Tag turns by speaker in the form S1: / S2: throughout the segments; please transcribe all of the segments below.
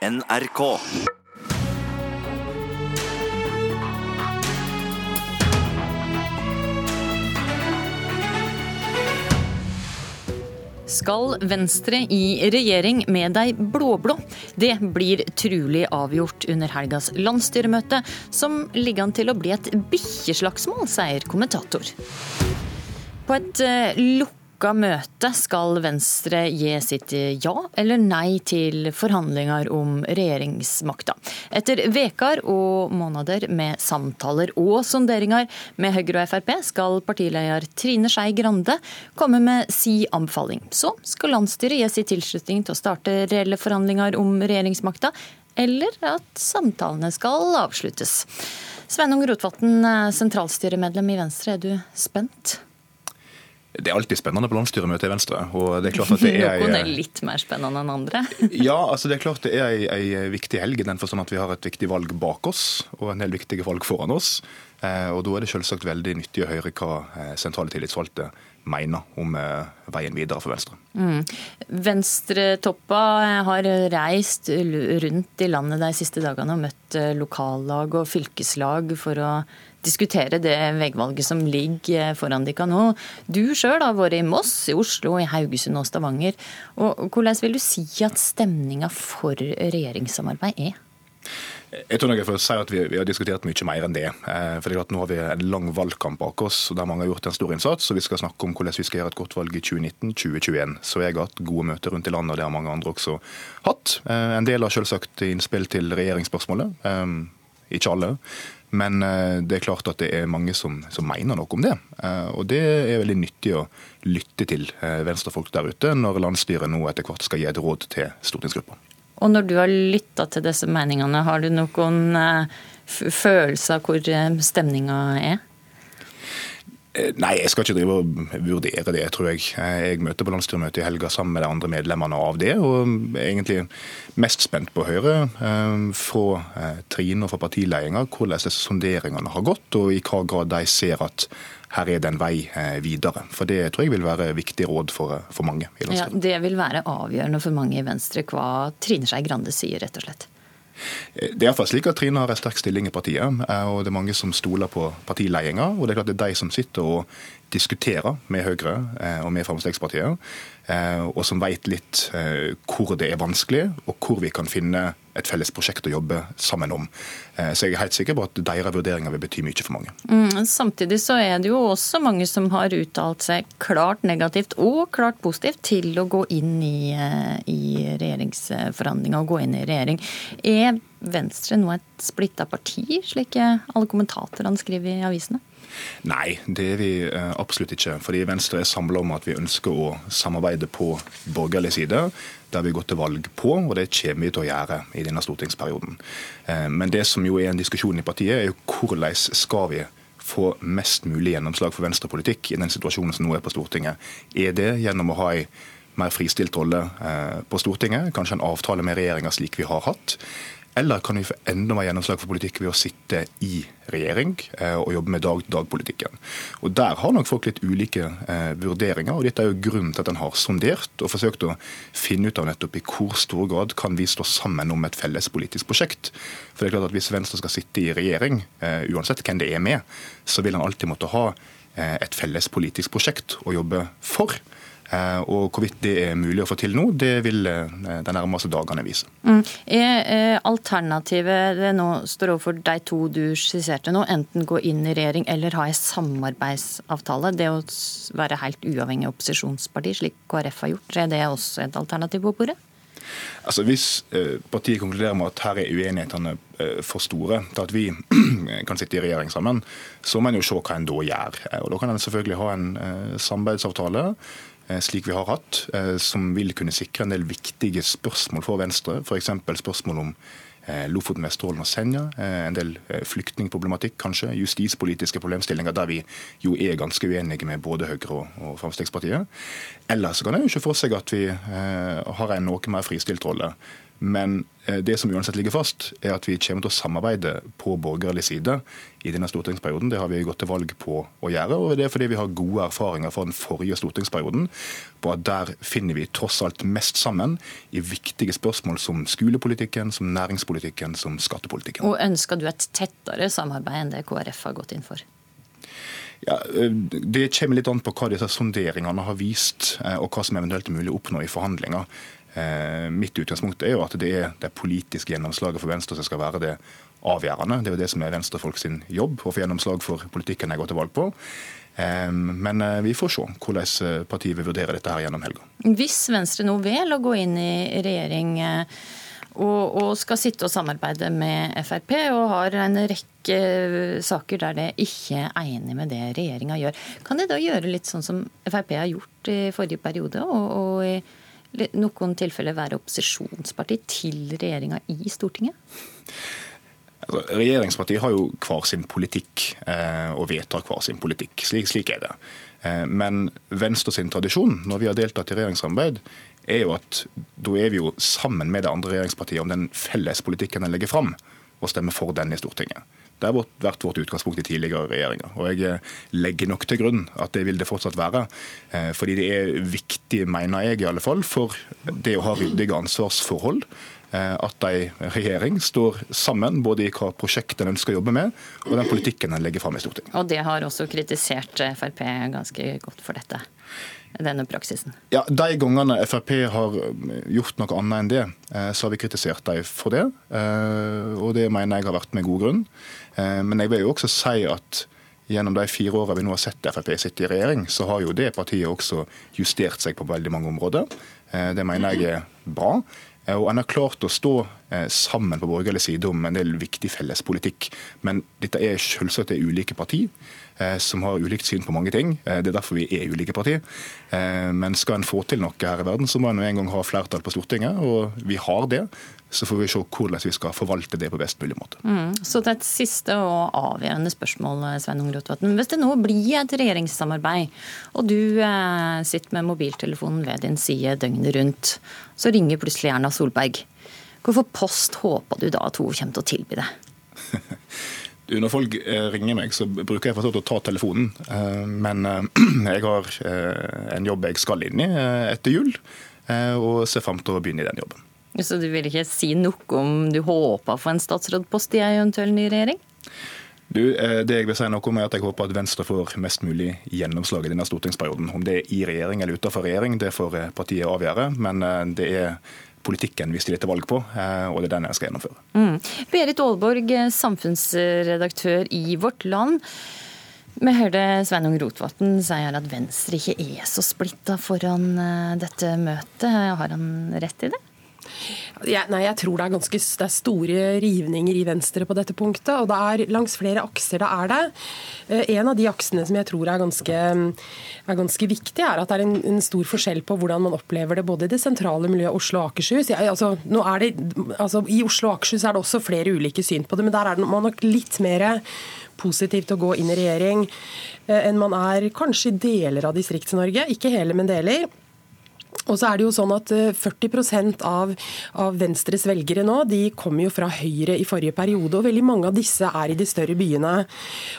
S1: NRK.
S2: Skal Venstre i regjering med de blå-blå? Det blir trulig avgjort under helgas landsstyremøte, som ligger an til å bli et bikkjeslagsmål, sier kommentator. På et eh, lukket lukka møte skal Venstre gi sitt ja eller nei til forhandlinger om regjeringsmakta. Etter veker og måneder med samtaler og sonderinger med Høyre og Frp, skal partileder Trine Skei Grande komme med si anbefaling. Så skal landsstyret gi sin tilslutning til å starte reelle forhandlinger om regjeringsmakta, eller at samtalene skal avsluttes. Sveinung Rotevatn, sentralstyremedlem i Venstre, er du spent?
S3: Det er alltid spennende på landsstyremøtet i Venstre. og det er klart at det er...
S2: Noen er litt mer spennende enn andre?
S3: ja, altså det er klart det er ei, viktig helg i den forstand at vi har et viktig valg bak oss og en del viktige valg foran oss. Eh, og Da er det selvsagt veldig nyttig å høre hva eh, sentrale tillitsvalgte mener om eh, veien videre for Venstre. Mm.
S2: Venstretoppa har reist rundt i landet de siste dagene og møtt lokallag og fylkeslag for å diskutere det veivalget som ligger foran dere nå. Du sjøl har vært i Moss, i Oslo, i Haugesund og Stavanger. Og hvordan vil du si at stemninga for regjeringssamarbeid er?
S3: Jeg tror jeg får si at vi, vi, har diskutert mye mer enn det. Eh, for det Nå har vi en lang valgkamp bak oss, der mange har gjort en stor innsats. og Vi skal snakke om hvordan vi skal gjøre et godt valg i 2019-2021. Så jeg har hatt gode møter rundt i landet, og det har mange andre også hatt. Eh, en del har selvsagt innspill til regjeringsspørsmålet. Eh, ikke alle. Men eh, det er klart at det er mange som, som mener noe om det. Eh, og det er veldig nyttig å lytte til eh, venstrefolk der ute, når landsstyret nå etter hvert skal gi et råd til stortingsgruppa.
S2: Og når du har lytta til disse meningene, har du noen følelse av hvor stemninga er?
S3: Eh, nei, jeg skal ikke drive og vurdere det, tror jeg. Jeg møter på landsstyremøtet i helga sammen med de andre medlemmene av det, og er egentlig mest spent på å høre eh, fra eh, Trine og fra partiledelsen hvordan disse sonderingene har gått, og i hva grad de ser at her er det en vei videre. For Det tror jeg vil være viktig råd for, for mange. i
S2: Ja, det vil være avgjørende for mange i Venstre hva Trine Skei Grande sier, rett og slett.
S3: Det er iallfall slik at Trine har en sterk stilling i partiet, eh, og det er mange som stoler på partiledelsen. Og det er klart det er de som sitter og diskuterer med Høyre eh, og med eh, og som vet litt hvor det er vanskelig, og hvor vi kan finne et felles prosjekt å jobbe sammen om. Så jeg er helt sikker på at deres vurderinger vil bety mye for mange.
S2: Mm, samtidig så er det jo også mange som har uttalt seg klart negativt og klart positivt til å gå inn i, i regjeringsforhandlinger og gå inn i regjering. Er Venstre nå et splitta parti, slik alle kommentatorene skriver i avisene?
S3: Nei, det er vi eh, absolutt ikke. Fordi Venstre er samla om at vi ønsker å samarbeide på borgerlig side. Det har vi gått til valg på, og det kommer vi til å gjøre i denne stortingsperioden. Eh, men det som jo er en diskusjon i partiet, er jo hvordan skal vi få mest mulig gjennomslag for venstrepolitikk i den situasjonen som nå er på Stortinget. Er det gjennom å ha ei mer fristilt rolle eh, på Stortinget, kanskje en avtale med regjeringa slik vi har hatt? Eller kan vi få enda mer gjennomslag for politikk ved å sitte i regjering eh, og jobbe med dag-til-dag-politikken. Og Der har nok folk litt ulike eh, vurderinger. og Dette er jo grunnen til at en har sondert og forsøkt å finne ut av nettopp i hvor stor grad kan vi stå sammen om et felles politisk prosjekt. For det er klart at Hvis Venstre skal sitte i regjering, eh, uansett hvem det er med, så vil han alltid måtte ha et felles politisk prosjekt å jobbe for. Eh, og Hvorvidt det er mulig å få til nå, det vil eh, de nærmeste dagene vise. Mm.
S2: Er eh, alternativet det nå står overfor de to du skisserte nå, enten gå inn i regjering eller ha en samarbeidsavtale? Det å være helt uavhengig opposisjonsparti, slik KrF har gjort, er det også et alternativ på bordet?
S3: Altså Hvis partiet konkluderer med at her er uenighetene for store til at vi kan sitte i regjering sammen, så må en jo se hva en da gjør. Og Da kan en selvfølgelig ha en samarbeidsavtale slik vi har hatt, eh, som vil kunne sikre en del viktige spørsmål for Venstre. F.eks. spørsmål om eh, Lofoten, Vesterålen og Senja. En del flyktningproblematikk, kanskje. Justispolitiske problemstillinger der vi jo er ganske uenige med både Høyre og Fremskrittspartiet. Eller så kan en jo ikke for seg at vi har en noe mer fristilt rolle Men eh, det som uansett ligger fast, er at vi kommer til å samarbeide på borgerlig side i denne stortingsperioden. Det har vi gått til valg på å gjøre, og det er fordi vi har gode erfaringer fra den forrige stortingsperioden på at der finner vi tross alt mest sammen i viktige spørsmål som skolepolitikken, som næringspolitikken, som skattepolitikken.
S2: Og ønsker du et tettere samarbeid enn det KrF har gått inn for?
S3: Ja, eh, Det kommer litt an på hva disse sonderingene har vist, eh, og hva som eventuelt er mulig å oppnå i forhandlinger. Eh, mitt utgangspunkt er jo at det er det politiske gjennomslaget for Venstre som skal være det avgjørende. Det er jo det som er venstrefolk sin jobb, å få gjennomslag for politikken jeg går til valg på. Men vi får se hvordan partiet vil vurdere dette her gjennom helga.
S2: Hvis Venstre nå vil å gå inn i regjering og, og, skal sitte og samarbeide med Frp, og har en rekke saker der det ikke er enig med det regjeringa gjør. Kan de da gjøre litt sånn som Frp har gjort i forrige periode, og, og noen tilfeller være opposisjonsparti til regjeringa i Stortinget?
S3: Altså, regjeringspartiet har jo hver sin politikk eh, og vedtar hver sin politikk. Slik, slik er det. Eh, men Venstre sin tradisjon når vi har deltatt i regjeringssamarbeid, er jo at da er vi jo sammen med det andre regjeringspartiet om den felles politikken en legger fram, og stemmer for den i Stortinget. Det har vært vårt utgangspunkt i tidligere regjeringer. Og jeg eh, legger nok til grunn at det vil det fortsatt være. Eh, fordi det er viktig, mener jeg i alle fall, for det å ha ryddige ansvarsforhold Eh, at ei regjering står sammen både i hva prosjekt en ønsker å jobbe med, og den politikken en legger fram i Stortinget.
S2: Og det har også kritisert Frp ganske godt for dette? Denne praksisen?
S3: Ja, De gangene Frp har gjort noe annet enn det, eh, så har vi kritisert dem for det. Eh, og det mener jeg har vært med god grunn. Men jeg vil jo også si at gjennom de fire årene vi nå har sett Frp sitte i regjering, så har jo det partiet også justert seg på veldig mange områder. Det mener jeg er bra. Eh, og En har klart å stå eh, sammen på borgerlig side om en del viktig felles politikk. Men dette er selvsagt ulike partier eh, som har ulikt syn på mange ting. Det er derfor vi er ulike partier. Men skal en få til noe her i verden, så må en en gang ha flertall på Stortinget, og vi har det. Så får vi se hvordan vi skal forvalte det på best mulig måte.
S2: Mm. Så til et siste og avgjørende spørsmål, Sveinung Rotevatn. Hvis det nå blir et regjeringssamarbeid, og du eh, sitter med mobiltelefonen ved din side døgnet rundt, så ringer plutselig Erna Solberg. Hvorfor post håper du da at hun kommer til å tilby det?
S3: Når folk eh, ringer meg, så bruker jeg forstått å ta telefonen. Eh, men jeg har en jobb jeg skal inn i etter jul, og ser fram til å begynne i den jobben.
S2: Så du vil ikke si noe om du håper på en statsrådpost i en eventuell ny regjering?
S3: Du, eh, det jeg vil si noe om er at jeg håper at Venstre får mest mulig gjennomslag i denne stortingsperioden. Om det er i regjering eller utenfor regjering, det får eh, partiet avgjøre. Men eh, det er politikken vi stiller til valg på, og det er den jeg skal gjennomføre.
S2: Mm. Berit Aalborg, samfunnsredaktør i Vårt Land. Vi hørte Sveinung Rotevatn sier at Venstre ikke er så splitta foran dette møtet. Har han rett i det?
S1: Jeg, nei, jeg tror det er ganske det er store rivninger i Venstre på dette punktet. Og det er langs flere akser det er det. Eh, en av de aksene som jeg tror er ganske, er ganske viktig, er at det er en, en, stor forskjell på hvordan man opplever det både i det sentrale miljøet Oslo og Akershus. Jeg, altså, det, altså, I Oslo og Akershus er det også flere ulike syn på det, men der er man nok litt mer positiv til å gå inn i regjering eh, enn man er kanskje i deler av Distrikts-Norge. Ikke hele, men deler. Og så er det jo sånn at 40 eh, av, av, Venstres velgere nå de kommer jo fra Høyre i forrige periode, og veldig mange av disse er i de større byene.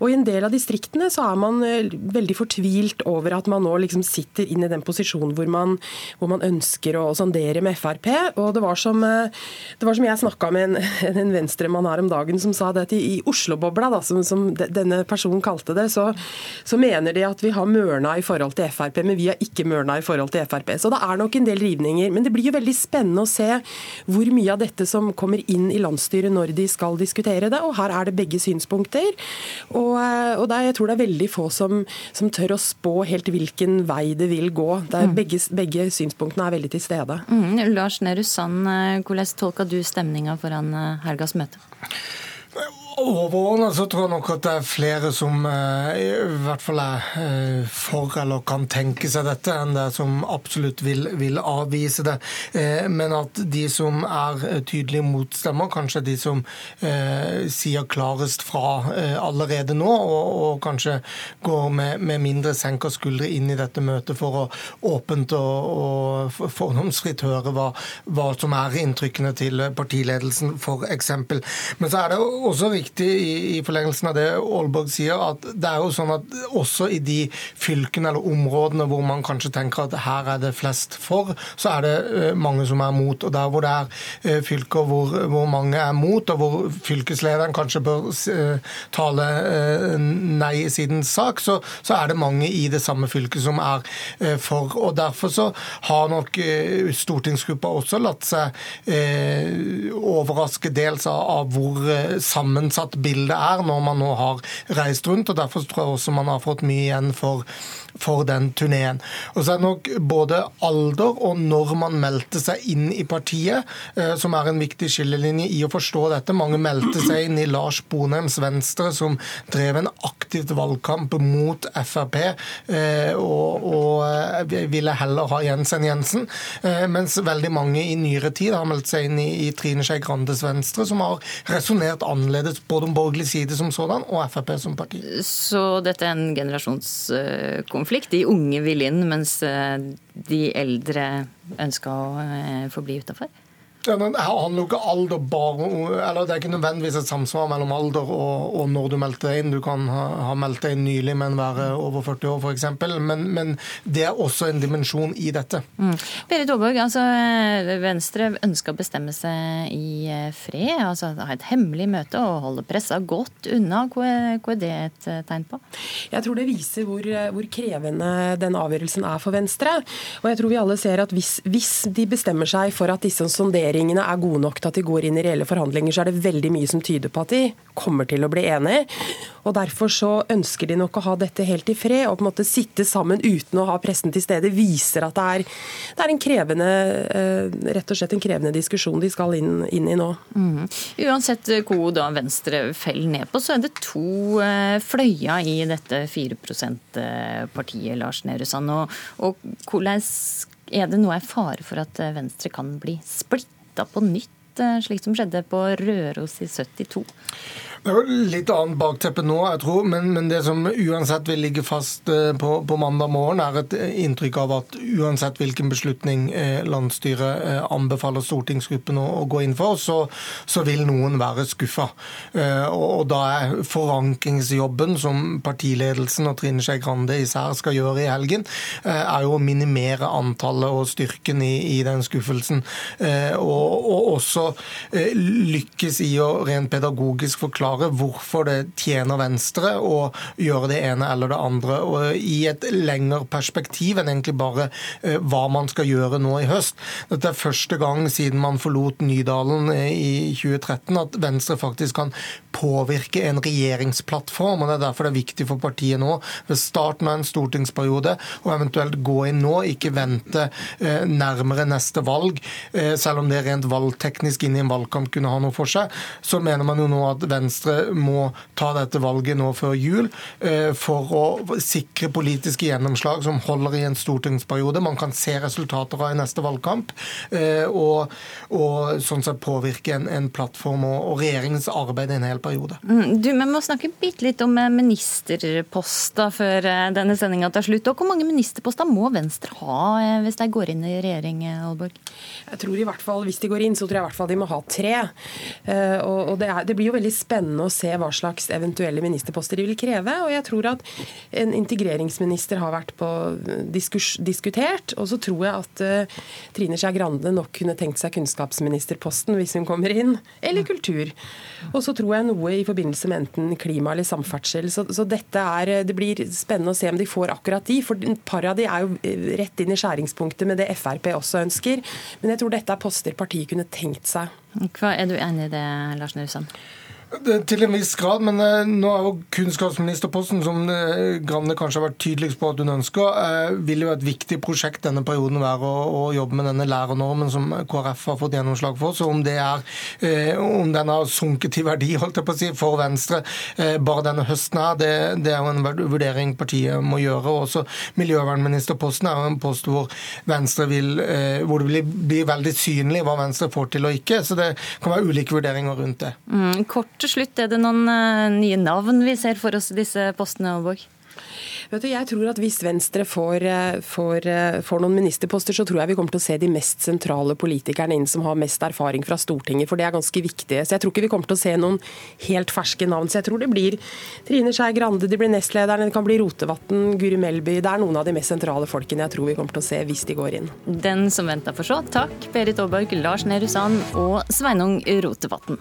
S1: Og I en del av distriktene så er man eh, veldig fortvilt over at man nå liksom sitter inn i den posisjonen hvor man, hvor man ønsker å sondere med Frp. Og Det var som, eh, det var som jeg snakka med en, en venstremann her om dagen som sa det at i, i Oslo-bobla, som, som, denne personen kalte det, så, så mener de at vi har mørna i forhold til Frp, men vi har ikke mørna i forhold til Frp. Så det er nok en del rivninger. Men det blir jo veldig spennende å se hvor mye av dette som kommer inn i landsstyret når de skal diskutere det. Og her er det begge synspunkter. Og, eh, og der, jeg tror det er veldig få som, som, tør å spå helt hvilken vei det vil gå. Mm. Begge, begge, synspunktene er veldig til stede.
S2: Mm. Lars Nehru Sand, eh, hvordan tolker du stemninga foran eh, helgas møte?
S4: Overordnet så tror jeg nok at det er flere som eh, i hvert fall er eh, for eller kan tenke seg dette, enn det som absolutt vil, vil avvise det. Eh, men at de som er tydelige motstemmer, kanskje de som sier klarest fra allerede nå, og, og kanskje går med, med mindre senka skuldre inn i dette møtet for å åpent og, og fordomsfritt høre hva, hva, som er inntrykkene til partiledelsen, f.eks. Men så er det også viktig viktig i, i forlengelsen av det Aalborg sier, at det er jo sånn at også i de fylkene eller områdene hvor man kanskje tenker at her er det flest for, så er det uh, mange som er mot. Og der hvor det er uh, fylker hvor, hvor, mange er mot, og hvor fylkeslederen kanskje bør uh, tale nei i siden sak, så, så, er det mange i det samme fylket som er for. Og Derfor så har nok stortingsgruppa også latt seg overraske dels av, av hvor sammensatt sammensatt bildet er når man nå har reist rundt. og Derfor tror jeg også man har fått mye igjen for for den turneen. Og så er det nok både alder og når man meldte seg inn i partiet, eh, som er en viktig skillelinje i å forstå dette. Mange meldte seg inn i Lars Bonheims Venstre, som drev en aktivt valgkamp mot Frp, eh, og, og eh, ville heller ha Jens enn Jensen. Mens veldig mange i nyere tid har meldt seg inn i, i Trine Skei Grandes Venstre, som har resonnert annerledes både om borgerlig side som sådan og Frp som parti.
S2: Så dette er en generasjonskonflikt? De unge vil inn, mens eh, de eldre ønsker å eh, forbli utafor?
S4: Det handler jo ikke alder bare eller Det er ikke nødvendigvis et samsvar mellom alder og, og når du meldte deg inn. Du kan ha, ha, meldt deg inn nylig, men være over 40 år f.eks. Men, men det er også en dimensjon i dette. Mm.
S2: Berit Aaborg, altså, Venstre ønsker å bestemme seg i eh, fred. altså Ha et hemmelig møte og holde pressa godt unna. Hva er, hva er, det et eh, tegn på?
S1: Jeg tror det viser hvor, eh, hvor, krevende den avgjørelsen er for Venstre. Og jeg tror vi alle ser at hvis, hvis de bestemmer seg for at disse sonderingene vurderingene er gode nok til at de går inn i reelle forhandlinger, så er det veldig mye som tyder på at de kommer til å bli enige. Og Derfor så ønsker de nok å ha dette helt i fred, og på en måte sitte sammen uten å ha pressen til stede. Viser at det er, det er en krevende, eh, rett og slett en krevende diskusjon de skal inn, inn i nå.
S2: Mm. Uansett hvor da Venstre faller ned på, så er det to eh, fløyer i dette 4 %-partiet, Lars Nehru. Og, og hvordan er det noe er fare for at Venstre kan bli splitta på nytt, eh, slik som skjedde på Røros i 72?
S4: Det er jo litt annet bakteppe nå, jeg tror, men, men, det som uansett vil ligge fast eh, på, på, mandag morgen, er et inntrykk av at uansett hvilken beslutning eh, landsstyret eh, anbefaler stortingsgruppen å, å, gå inn for, så, så vil noen være skuffa. Og, og, da er forankringsjobben som partiledelsen og Trine Skei Grande især skal gjøre i helgen, er jo å minimere antallet og styrken i, i den skuffelsen. Og, og også lykkes i å rent pedagogisk forklare forklare hvorfor det tjener Venstre å gjøre det ene eller det andre. og I et lengre perspektiv enn egentlig bare eh, hva man skal gjøre nå i høst. Dette er første gang siden man forlot Nydalen eh, i 2013 at Venstre faktisk kan påvirke en regjeringsplattform. og Det er derfor det er viktig for partiet nå ved starten av en stortingsperiode og eventuelt gå inn nå, ikke vente eh, nærmere neste valg. Selv om det rent valgteknisk inn i en valgkamp kunne ha noe for seg, så mener man jo nå at Venstre Venstre må ta dette valget nå før jul eh, for å sikre politiske gjennomslag som holder i en stortingsperiode. Man kan se resultater av i neste valgkamp, eh, og, og sånn sett påvirke en, en plattform og, og, regjeringens arbeid i en hel periode.
S2: Mm, du, Vi må snakke bitte litt om eh, ministerposter før denne sendinga tar slutt. Og hvor mange ministerposter må Venstre ha hvis de går inn i regjering, Aalborg?
S1: Jeg tror i hvert fall, Hvis de går inn, så tror jeg i hvert fall de må ha tre. Og, og det, er, det blir jo veldig spennende spennende å se hva slags eventuelle ministerposter de vil kreve. Og jeg tror at en integreringsminister har vært på diskurs, diskutert. Og så tror jeg at uh, Trine Skei Grande nok kunne tenkt seg kunnskapsministerposten hvis hun kommer inn, eller kultur. Og så tror jeg noe i forbindelse med enten klima eller samferdsel. Så, så dette er, det blir spennende å se om de får akkurat de. For et par av de er jo eh, rett inn i skjæringspunktet med det Frp også ønsker. Men jeg tror dette er poster partiet kunne tenkt seg.
S2: Hva Er du enig i det, Lars Nehru
S4: Til en viss grad, men eh, nå er jo kunnskapsministerposten, som Grande kanskje har vært tydeligst på at hun ønsker, eh, vil jo et viktig prosjekt denne perioden være å jobbe med denne lærernormen som KrF har fått gjennomslag for. Så om, det er, om den har sunket i verdi holdt jeg på å si, for Venstre bare denne høsten her, det, det er jo en vurdering partiet må gjøre. Også miljøvernministerposten er jo en post hvor Venstre vil, hvor det blir, blir veldig synlig hva Venstre får til og ikke. Så det kan være ulike vurderinger rundt det.
S2: Mm, kort til slutt, er det noen eh, nye navn vi ser for oss i disse postene, Aalborg?
S1: Vet du, jeg tror at Hvis Venstre får, eh, får, eh, får, noen ministerposter, så tror jeg vi kommer til å se de mest sentrale politikerne inn som har mest erfaring fra Stortinget. For det er ganske viktig. Så jeg tror ikke vi kommer til å se noen helt ferske navn. Så jeg tror det blir Trine Skei Grande, det blir nestlederen, det kan bli Rotevatn, Guri Melby. Det er noen av de mest sentrale folkene jeg tror vi kommer til å se hvis de går inn.
S2: Den som venter får se. Takk, Berit Aaberg, Lars Nehru Sand og Sveinung Rotevatn.